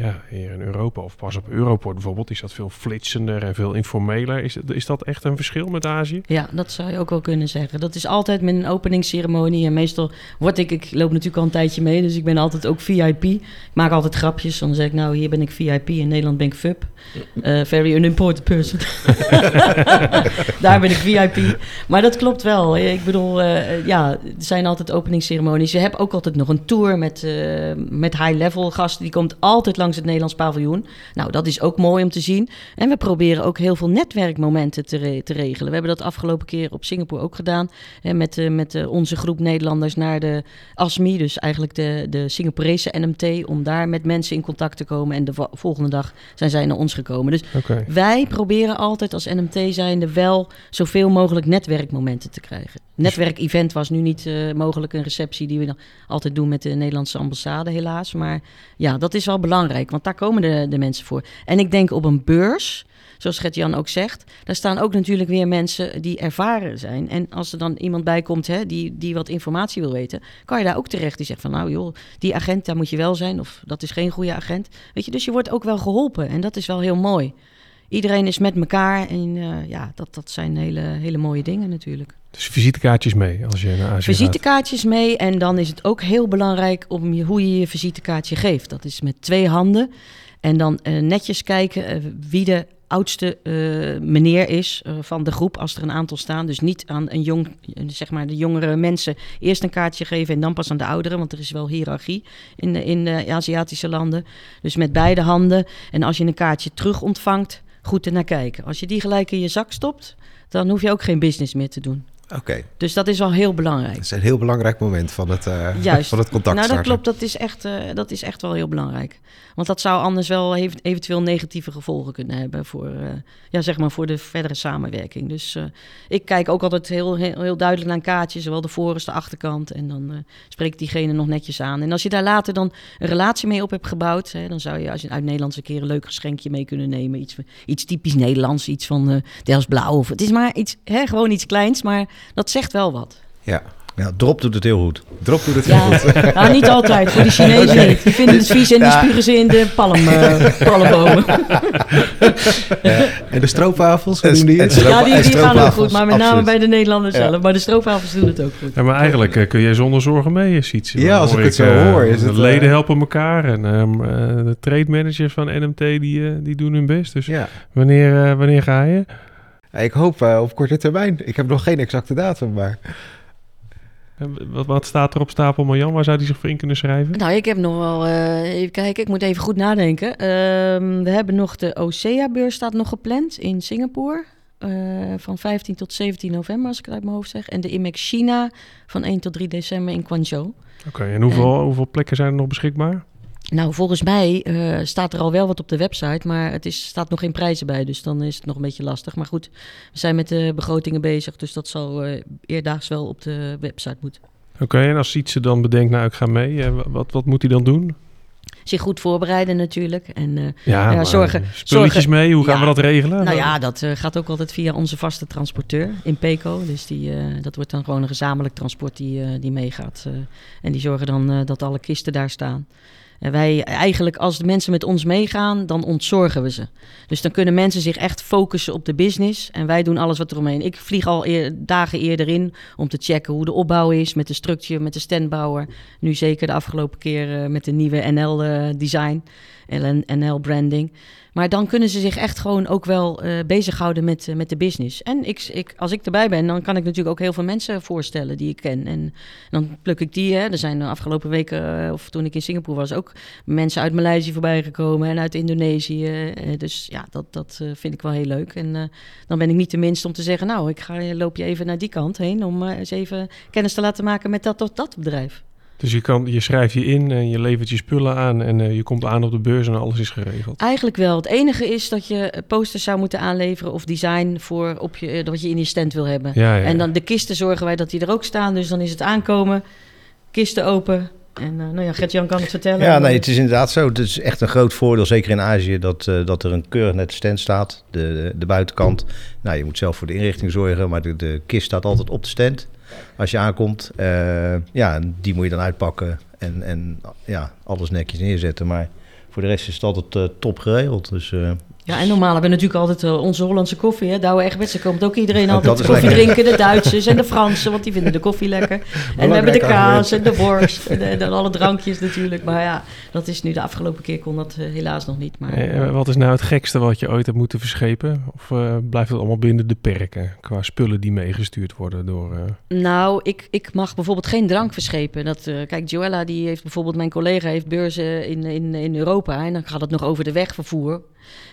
ja, hier in Europa of pas op Europort bijvoorbeeld is dat veel flitsender en veel informeler. Is, is dat echt een verschil met Azië? Ja, dat zou je ook wel kunnen zeggen. Dat is altijd met een openingsceremonie en meestal word ik, ik loop natuurlijk al een tijdje mee, dus ik ben altijd ook VIP. Ik maak altijd grapjes, dan zeg ik nou hier ben ik VIP, in Nederland ben ik FUP. Uh, very unimportant person. Daar ben ik VIP. Maar dat klopt wel. Ik bedoel, uh, ja, er zijn altijd openingsceremonies. Je hebt ook altijd nog een tour met, uh, met high-level gasten. Die komt altijd langs het Nederlands paviljoen. Nou, dat is ook mooi om te zien. En we proberen ook heel veel netwerkmomenten te, re te regelen. We hebben dat afgelopen keer op Singapore ook gedaan. Hè, met uh, met uh, onze groep Nederlanders naar de ASMI, dus eigenlijk de, de Singaporese NMT, om daar met mensen in contact te komen. En de volgende dag zijn zij naar ons gekomen. Dus okay. wij proberen altijd als NMT zijnde wel zoveel mogelijk netwerkmomenten te krijgen. Netwerkevent was nu niet uh, mogelijk een receptie die we dan altijd doen met de Nederlandse ambassade, helaas. Maar ja, dat is wel belangrijk, want daar komen de, de mensen voor. En ik denk op een beurs zoals Gert-Jan ook zegt, daar staan ook natuurlijk weer mensen die ervaren zijn. En als er dan iemand bij komt hè, die, die wat informatie wil weten, kan je daar ook terecht. Die zegt van nou joh, die agent, daar moet je wel zijn. Of dat is geen goede agent. Weet je, dus je wordt ook wel geholpen. En dat is wel heel mooi. Iedereen is met elkaar. En uh, ja, dat, dat zijn hele, hele mooie dingen natuurlijk. Dus visitekaartjes mee als je naar Azië Visitekaartjes mee. En dan is het ook heel belangrijk om je, hoe je je visitekaartje geeft. Dat is met twee handen. En dan uh, netjes kijken uh, wie de oudste uh, meneer is van de groep, als er een aantal staan. Dus niet aan een jong, zeg maar de jongere mensen eerst een kaartje geven en dan pas aan de ouderen, want er is wel hiërarchie in de, in de Aziatische landen. Dus met beide handen. En als je een kaartje terug ontvangt, goed ernaar kijken. Als je die gelijk in je zak stopt, dan hoef je ook geen business meer te doen. Oké. Dus dat is wel heel belangrijk. Dat is een heel belangrijk moment van het, uh, Juist. Van het contact Nou, dat klopt. Dat is, echt, uh, dat is echt wel heel belangrijk. Want dat zou anders wel eventueel negatieve gevolgen kunnen hebben voor, uh, ja, zeg maar voor de verdere samenwerking. Dus ik kijk ook altijd heel, heel, heel, duidelijk naar een kaartje, zowel de voor- als de achterkant. En dan spreek ik diegene nog netjes aan. En als je daar later dan een relatie mee op hebt gebouwd, hè, dan zou je als je uit Nederland een keer een leuk geschenkje mee kunnen nemen. Iets, iets typisch Nederlands, iets van uh, Dels Blauw. Of, het is maar iets, hè, gewoon iets kleins, maar dat zegt wel wat. Ja. Ja, drop doet het heel goed. Drop doet het ja, heel goed. Nou, niet altijd. Voor de Chinezen okay. niet. Die vinden het vies en die ja. spugen ze in de palm, uh, palmbomen. Ja. En de stroopwafels, hoe doen die het? Ja, die, die gaan ook goed. Maar met name bij de Nederlanders ja. zelf. Maar de stroopwafels doen het ook goed. Ja, maar eigenlijk uh, kun jij zonder zorgen mee, Sietse. Ja, als ik het zo uh, hoor. Is de het, leden helpen elkaar. En um, de trade managers van NMT, die, die doen hun best. Dus wanneer, wanneer ga je? Ik hoop uh, op korte termijn. Ik heb nog geen exacte datum, maar... Wat, wat staat er op stapel Marjan? Waar zou die zich voor in kunnen schrijven? Nou, ik heb nog wel... Uh, even kijken, ik moet even goed nadenken. Uh, we hebben nog de OSEA-beurs staat nog gepland in Singapore. Uh, van 15 tot 17 november, als ik het uit mijn hoofd zeg. En de IMEX China van 1 tot 3 december in Guangzhou. Oké, okay, en hoeveel, en, hoeveel plekken zijn er nog beschikbaar? Nou, volgens mij uh, staat er al wel wat op de website, maar het is, staat nog geen prijzen bij. Dus dan is het nog een beetje lastig. Maar goed, we zijn met de begrotingen bezig, dus dat zal uh, eerdaags wel op de website moeten. Oké, okay, en als Sietse dan bedenkt, nou ik ga mee, uh, wat, wat moet hij dan doen? Zich goed voorbereiden natuurlijk. En uh, ja, zorgen. Spulletjes zorgen, mee, hoe gaan ja, we dat regelen? Nou ja, dat uh, gaat ook altijd via onze vaste transporteur in Peco. Dus die, dat wordt dan gewoon een gezamenlijk transport die, die meegaat. en die zorgen dan dat alle kisten daar staan. En wij eigenlijk, als de mensen met ons meegaan, dan ontzorgen we ze. Dus dan kunnen mensen zich echt focussen op de business. En wij doen alles wat eromheen. Ik vlieg al dagen eerder in om te checken hoe de opbouw is met de structuur, met de standbouwer. Nu zeker de afgelopen keer uh, met de nieuwe NL-design, uh, NL-branding. Maar dan kunnen ze zich echt gewoon ook wel uh, bezighouden met, uh, met de business. En ik, ik, als ik erbij ben, dan kan ik natuurlijk ook heel veel mensen voorstellen die ik ken. En dan pluk ik die. Hè. Er zijn de afgelopen weken, uh, of toen ik in Singapore was, ook mensen uit Maleisië voorbij gekomen en uit Indonesië. dus ja, dat, dat vind ik wel heel leuk. En dan ben ik niet de minste om te zeggen, nou, ik ga, loop je even naar die kant heen om eens even kennis te laten maken met dat of dat bedrijf. Dus je, kan, je schrijft je in en je levert je spullen aan en uh, je komt aan op de beurs en alles is geregeld. Eigenlijk wel. Het enige is dat je posters zou moeten aanleveren of design voor op je, wat je in je stand wil hebben. Ja, ja, en dan de kisten zorgen wij dat die er ook staan. Dus dan is het aankomen, kisten open. En uh, nou ja, Gert-Jan kan het vertellen. Ja, nee, het is inderdaad zo. Het is echt een groot voordeel, zeker in Azië, dat, uh, dat er een keurig nette stand staat. De, de, de, buitenkant. Nou, je moet zelf voor de inrichting zorgen, maar de, de kist staat altijd op de stand als je aankomt. Uh, ja, die moet je dan uitpakken en, en ja, alles netjes neerzetten. Maar voor de rest is het altijd uh, top geregeld. Dus, uh, ja, en normaal hebben we natuurlijk altijd uh, onze Hollandse koffie. Hè? Douwe Egberts, er komt ook iedereen altijd koffie lekker. drinken. De Duitsers en de Fransen, want die vinden de koffie lekker. En we hebben de kaas en de worst en, en, en, alle drankjes natuurlijk. Maar ja, dat is nu de afgelopen keer kon dat uh, helaas nog niet. Maar, eh, wat is nou het gekste wat je ooit hebt moeten verschepen? Of uh, blijft het allemaal binnen de perken qua spullen die meegestuurd worden door... Nou, ik, ik mag bijvoorbeeld geen drank verschepen. Dat, kijk, Joella, die heeft bijvoorbeeld, mijn collega heeft beurzen in, in, in Europa. En dan gaat het nog over de wegvervoer.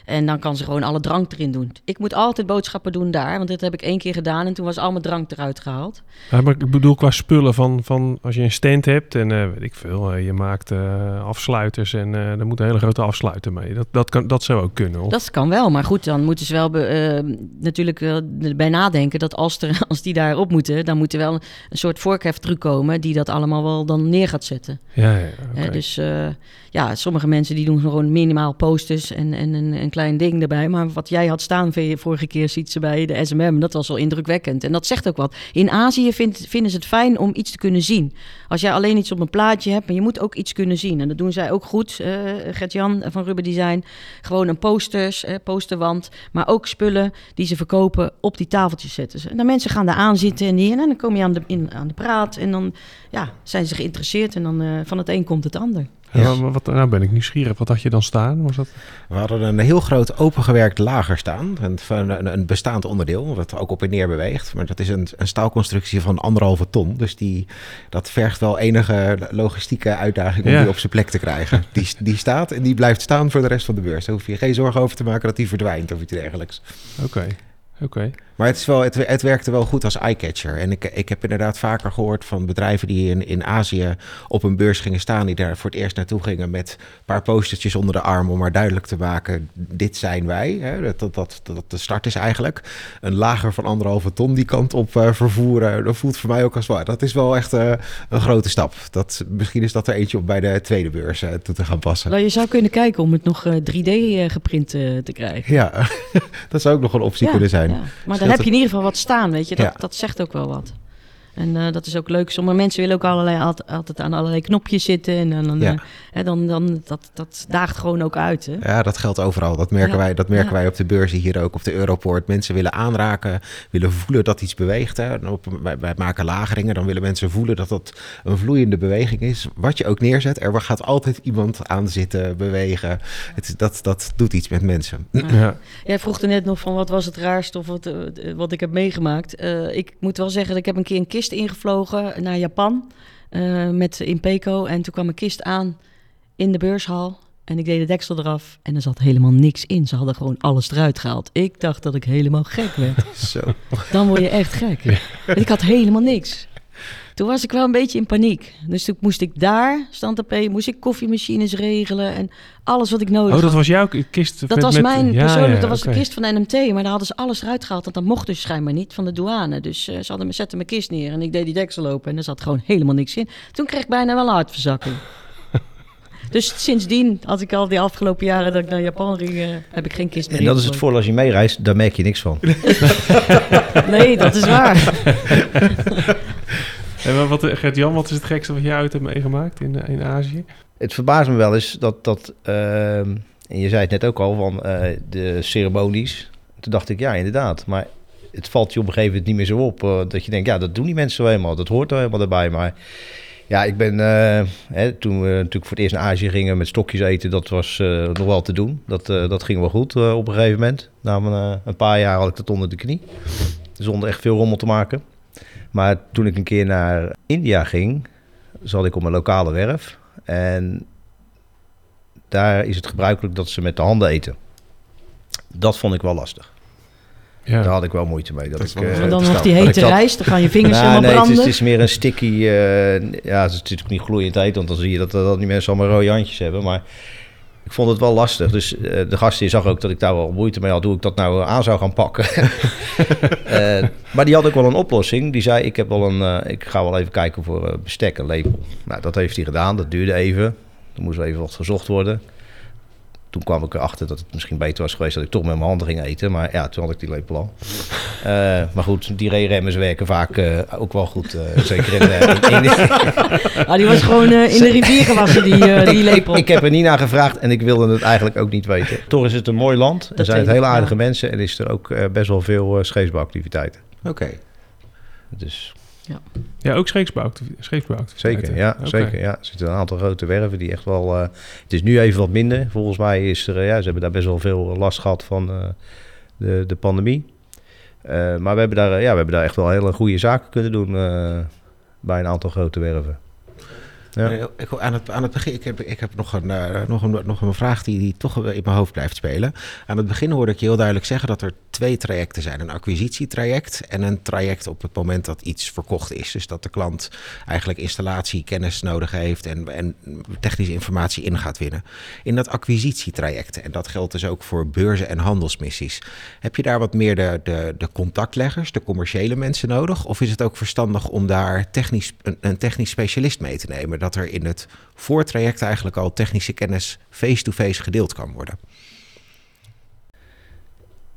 En dan kan ze gewoon alle drank erin doen. Ik moet altijd boodschappen doen daar, want dit heb ik één keer gedaan en toen was al mijn drank eruit gehaald. Ja, maar ik bedoel qua spullen van, van als je een stand hebt en uh, weet ik veel, uh, je maakt uh, afsluiters en er moet een hele grote afsluiter mee. Dat, dat, kan, dat zou ook kunnen. Of? Dat kan wel, maar goed, dan moeten ze wel be, natuurlijk bij nadenken dat als, er, als die daarop moeten, dan moet er wel een, een soort vorkheftruc komen die dat allemaal wel dan neer gaat zetten. Ja, ja okay. dus ja, sommige mensen die doen gewoon minimaal posters en, en een, een klein ding erbij. Maar wat jij had staan vorige keer, ziet ze bij de SMM, dat was wel indrukwekkend. En dat zegt ook wat. In Azië vinden ze het fijn om iets te kunnen zien. Als jij alleen iets op een plaatje hebt, maar je moet ook iets kunnen zien. En dat doen zij ook goed, uh, Gert-Jan van Rubber Design. Gewoon een posters, uh, posterwand, maar ook spullen die ze verkopen op die tafeltjes zetten ze. En dan mensen gaan daar aan zitten en, die, en dan kom je aan de, in, aan de praat en dan ja, zijn ze geïnteresseerd en dan uh, van het een komt het ander. Ja. wat, nou ben ik nieuwsgierig. Wat had je dan staan? Was dat... We hadden een heel groot opengewerkt lager staan. Een, een, een bestaand onderdeel, wat ook op en neer beweegt. Maar dat is een, een staalconstructie van anderhalve ton. Dus die, dat vergt wel enige logistieke uitdaging om die op zijn plek te krijgen. Die, die staat en die blijft staan voor de rest van de beurs. Daar hoef je geen zorgen over te maken dat die verdwijnt of iets dergelijks. Oké. Oké. Maar het, is wel, het, het werkte wel goed als eyecatcher. En ik, ik heb inderdaad vaker gehoord van bedrijven die in, in Azië op een beurs gingen staan, die daar voor het eerst naartoe gingen met een paar postertjes onder de arm om maar duidelijk te maken: dit zijn wij. Hè? Dat, dat, dat, dat de start is eigenlijk. Een lager van anderhalve ton die kant op uh, vervoeren, dat voelt voor mij ook als waar. Dat is wel echt uh, een grote stap. Dat, misschien is dat er eentje op bij de tweede beurs uh, toe te gaan passen. Nou, je zou kunnen kijken om het nog 3D geprint te krijgen. Ja, dat zou ook nog een optie kunnen zijn. Ja. Maar dan heb je in ieder geval wat staan, weet je. Dat, dat zegt ook wel wat. En uh, dat is ook leuk. Sommige mensen willen ook allerlei, altijd, aan allerlei knopjes zitten. En dan, ja. uh, dan, dan dat, dat daagt gewoon ook uit. Hè? Ja, dat geldt overal. Dat merken, ja. wij, dat merken wij op de beurzen hier ook, op de Europoort. Mensen willen aanraken, willen voelen dat iets beweegt. Hè. Op, wij, wij, maken lageringen, dan willen mensen voelen dat dat een vloeiende beweging is. Wat je ook neerzet, er gaat altijd iemand aan zitten, bewegen. Het, dat, dat doet iets met mensen. Ja. Jij vroeg er net nog van wat was het raarste of wat, wat ik heb meegemaakt. ik moet wel zeggen, dat ik heb een keer een kist ingevlogen naar Japan uh, met Impeco. En toen kwam een kist aan in de beurshaal. En ik deed de deksel eraf en er zat helemaal niks in. Ze hadden gewoon alles eruit gehaald. Ik dacht dat ik helemaal gek werd. Zo. Dan word je echt gek. Ik had helemaal niks. Toen was ik wel een beetje in paniek. Dus toen moest ik daar, stand op moest ik koffiemachines regelen en alles wat ik nodig had. Oh, dat was jouw kist? Dat met, was mijn ja, persoonlijk, ja, dat was de kist van NMT. Maar daar hadden ze alles eruit gehaald, want dat mocht dus schijnbaar niet van de douane. Dus uh, ze hadden me, zetten mijn kist neer en ik deed die deksel open en er zat gewoon helemaal niks in. Toen kreeg ik bijna wel een hartverzakking. Dus sindsdien, als ik al die afgelopen jaren dat ik naar Japan ging, uh, heb ik geen kist meer. En dat is het voordeel als je meereist, daar merk je niks van. nee, dat is waar. Wat, Gert-Jan, wat is het gekste wat jij uit hebt meegemaakt in, in Azië? Het verbaast me wel eens dat, dat uh, en je zei het net ook al, van uh, de ceremonies. Toen dacht ik, ja, inderdaad. Maar het valt je op een gegeven moment niet meer zo op. Uh, dat je denkt, ja, dat doen die mensen zo helemaal. Dat hoort er helemaal erbij. Maar ja, ik ben, hè, toen we natuurlijk voor het eerst naar Azië gingen met stokjes eten, dat was nog wel te doen. Dat, dat ging wel goed op een gegeven moment. Na een, een paar jaar had ik dat onder de knie. Zonder echt veel rommel te maken. Maar toen ik een keer naar India ging, zat ik op een lokale werf. En daar is het gebruikelijk dat ze met de handen eten. Dat vond ik wel lastig. Ja. Daar had ik wel moeite mee. Dat, ik, uh, dan nog die hete rijst, dan gaan je vingers nou, helemaal nee, branden. Het is, het is meer een sticky... Uh, ja, het is natuurlijk niet gloeiend heet, want dan zie je dat, dat die mensen allemaal rode handjes hebben. Maar ik vond het wel lastig. Dus uh, de gastheer zag ook dat ik daar wel moeite mee had... hoe ik dat nou aan zou gaan pakken. uh, maar die had ook wel een oplossing. Die zei, ik, heb wel een, uh, ik ga wel even kijken voor bestek, een lepel. Nou, dat heeft hij gedaan. Dat duurde even. Er moest even wat gezocht worden toen kwam ik erachter dat het misschien beter was geweest dat ik toch met mijn handen ging eten. Maar ja, toen had ik die lepel al. Uh, maar goed, die remmers werken vaak uh, ook wel goed. Uh, zeker in, in, in ah, die was gewoon in de rivier gewassen, die, die lepel. Ik, ik, heb er niet naar gevraagd en ik wilde het eigenlijk ook niet weten. Toch is het een mooi land. Er zijn het hele aardige ja. mensen en is er ook best wel veel scheepsbouwactiviteiten. Oké. Okay. Dus... Ja, ja ook scheepsbouw. Zeker, ja, okay. zeker. Ja. Er zitten een aantal grote werven die echt wel... Uh, het is nu even wat minder. Volgens mij is er... Uh, ja, ze hebben daar best wel veel last gehad van uh, de, de pandemie. Maar we hebben, daar, ja, we hebben daar echt wel hele goede zaken kunnen doen bij een aantal grote werven. Ja. Ik, aan, het, aan het begin, ik heb, ik heb nog, een, uh, nog, een, nog een vraag die, die toch in mijn hoofd blijft spelen. Aan het begin hoorde ik je heel duidelijk zeggen dat er twee trajecten zijn. Een acquisitietraject en een traject op het moment dat iets verkocht is. Dus dat de klant eigenlijk installatie, kennis nodig heeft en, en technische informatie in gaat winnen. In dat acquisitietraject, en dat geldt dus ook voor beurzen en handelsmissies. Heb je daar wat meer de, de, de contactleggers, de commerciële mensen nodig? Of is het ook verstandig om daar technisch, een, een technisch specialist mee te nemen? Dat er in het voortraject eigenlijk al technische kennis face-to-face gedeeld kan worden.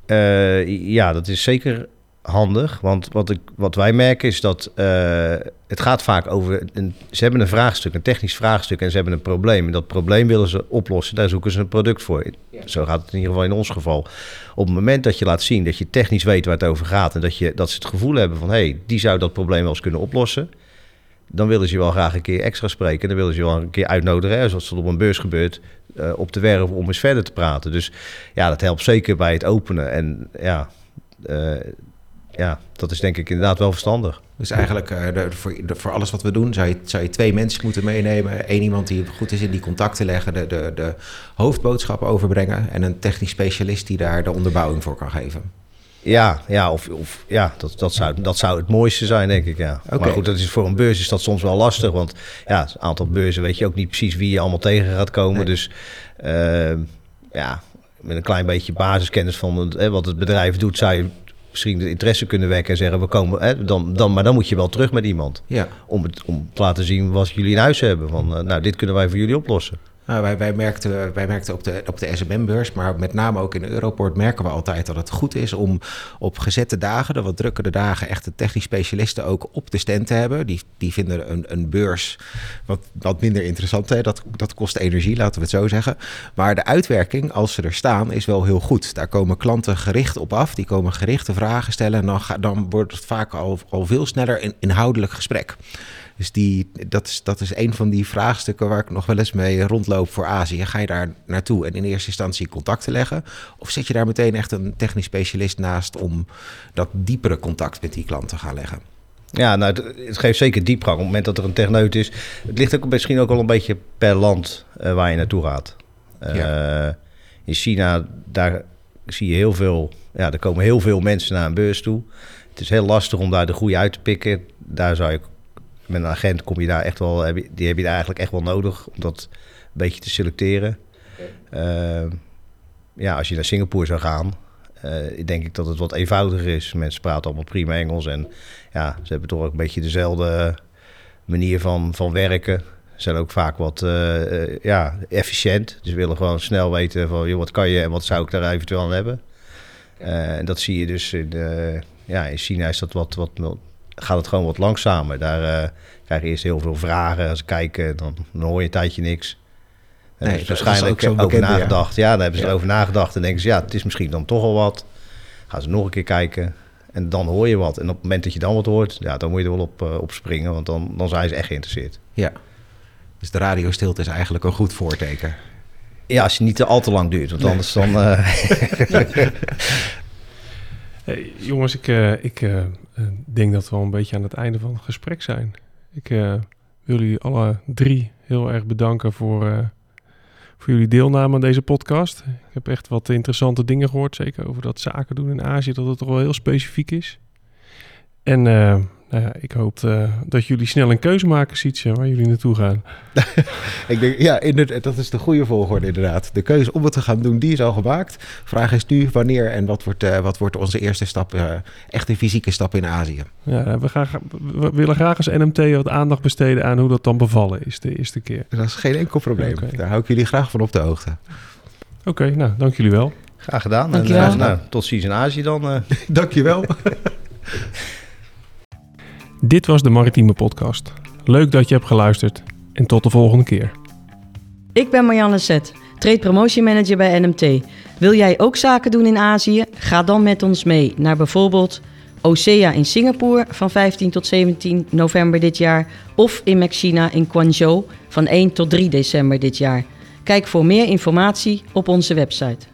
Eh, ja, dat is zeker handig. Want wat, ik, wat wij merken is dat eh, het gaat vaak over... Een, ze hebben een vraagstuk, een technisch vraagstuk... en ze hebben een probleem. En dat probleem willen ze oplossen. Daar zoeken ze een product voor. Zo gaat het in ieder geval in ons geval. Op het moment dat je laat zien dat je technisch weet waar het over gaat... en dat, je, dat ze het gevoel hebben van... hé, hey, die zou dat probleem wel eens kunnen oplossen... dan willen ze wel graag een keer extra spreken. Dan willen ze wel een keer uitnodigen, zoals het op een beurs gebeurt... Uh, op de werf om eens verder te praten. Dus ja, dat helpt zeker bij het openen. En ja, uh, ja, dat is denk ik inderdaad wel verstandig. Dus eigenlijk de, voor, voor, alles wat we doen zou je, zou je twee mensen moeten meenemen. Eén iemand die goed is in die contacten leggen, de, de, de hoofdboodschappen overbrengen. En een technisch specialist die daar de onderbouwing voor kan geven. Ja, ja, of, of, ja dat, dat, zou, dat zou het mooiste zijn, denk ik. Ja. Okay. Maar goed, dat is, voor een beurs is dat soms wel lastig. Want ja, een aantal beurzen weet je ook niet precies wie je allemaal tegen gaat komen. Nee. Dus uh, ja, met een klein beetje basiskennis van het, hè, wat het bedrijf doet, zou je misschien de interesse kunnen wekken en zeggen we komen. Hè, dan, dan, maar dan moet je wel terug met iemand. Ja. Om, het, om te laten zien wat jullie in huis hebben. Van, uh, nou, dit kunnen wij voor jullie oplossen. Nou, wij, wij, merkten, wij merkten op de, op de SMM-beurs, maar met name ook in Europort merken we altijd dat het goed is om op gezette dagen, de wat drukkere dagen, echt de technisch specialisten ook op de stand te hebben. Die, die vinden een, een beurs wat, wat minder interessant. Hè? Dat, dat kost energie, laten we het zo zeggen. Maar de uitwerking, als ze er staan, is wel heel goed. Daar komen klanten gericht op af, die komen gerichte vragen stellen en dan, dan wordt het vaak al, al veel sneller een inhoudelijk gesprek. Dus die, dat, is, dat is een van die vraagstukken waar ik nog wel eens mee rondloop voor Azië. Ga je daar naartoe en in eerste instantie contact te leggen? Of zet je daar meteen echt een technisch specialist naast om dat diepere contact met die klant te gaan leggen? Ja, nou, het, geeft zeker diepgang op het moment dat er een techneut is. Het ligt ook misschien ook wel een beetje per land uh, waar je naartoe gaat. Uh, ja. In China, daar zie je heel veel, ja, er komen heel veel mensen naar een beurs toe. Het is heel lastig om daar de goede uit te pikken. Daar zou je met een agent kom je daar echt wel, die heb je daar eigenlijk echt wel nodig om dat een beetje te selecteren. Okay. Uh, ja, als je naar Singapore zou gaan, uh, denk ik dat het wat eenvoudiger is. Mensen praten allemaal prima Engels en ja, ze hebben toch ook een beetje dezelfde manier van, van werken. Ze zijn ook vaak wat uh, ja, efficiënt. Dus willen gewoon snel weten van joh, wat kan je en wat zou ik daar eventueel aan hebben. en dat zie je dus in, ja, in China is dat wat, wat gaat het gewoon wat langzamer. Daar uh, krijg je eerst heel veel vragen. Als ze kijken, dan, dan hoor je een tijdje niks. En nee, dus waarschijnlijk over bekende, nagedacht. Ja. ja, daar hebben ze ja. erover nagedacht. En denken ze, ja, het is misschien dan toch al wat. Gaan ze nog een keer kijken. En dan hoor je wat. En op het moment dat je dan wat hoort, ja, dan moet je er wel op, uh, op springen. Want dan, dan zijn ze echt geïnteresseerd. Ja. Dus de radiostilte is eigenlijk een goed voorteken. Ja, als je niet te al te lang duurt. Want nee. anders dan... Uh... hey, jongens, ik, uh, ik uh, denk dat we al een beetje aan het einde van het gesprek zijn. Ik wil jullie alle drie heel erg bedanken voor, voor jullie deelname aan deze podcast. Ik heb echt wat interessante dingen gehoord, zeker over dat zaken doen in Azië, dat het toch wel heel specifiek is. En nou ja, ik hoop uh, dat jullie snel een keuze maken, Sietse, waar jullie naartoe gaan. ik denk, ja, inderdaad, dat is de goede volgorde inderdaad. De keuze om het te gaan doen, die is al gemaakt. Vraag is nu wanneer en wat wordt, uh, wat wordt onze eerste stap, uh, echt een fysieke stap in Azië? Ja, we, gaan, we willen graag als NMT wat aandacht besteden aan hoe dat dan bevallen is de eerste keer. Dat is geen enkel probleem. Okay. Daar hou ik jullie graag van op de hoogte. Oké, okay, nou, dank jullie wel. Graag gedaan. Dank en, nou, tot ziens in Azië dan. dank je wel. Dit was de Maritieme Podcast. Leuk dat je hebt geluisterd en tot de volgende keer. Ik ben Marianne Zet, Trade Promotion Manager bij NMT. Wil jij ook zaken doen in Azië? Ga dan met ons mee naar bijvoorbeeld OSEA in Singapore van 15 tot 17 november dit jaar of in Mexina in Guangzhou van 1 tot 3 december dit jaar. Kijk voor meer informatie op onze website.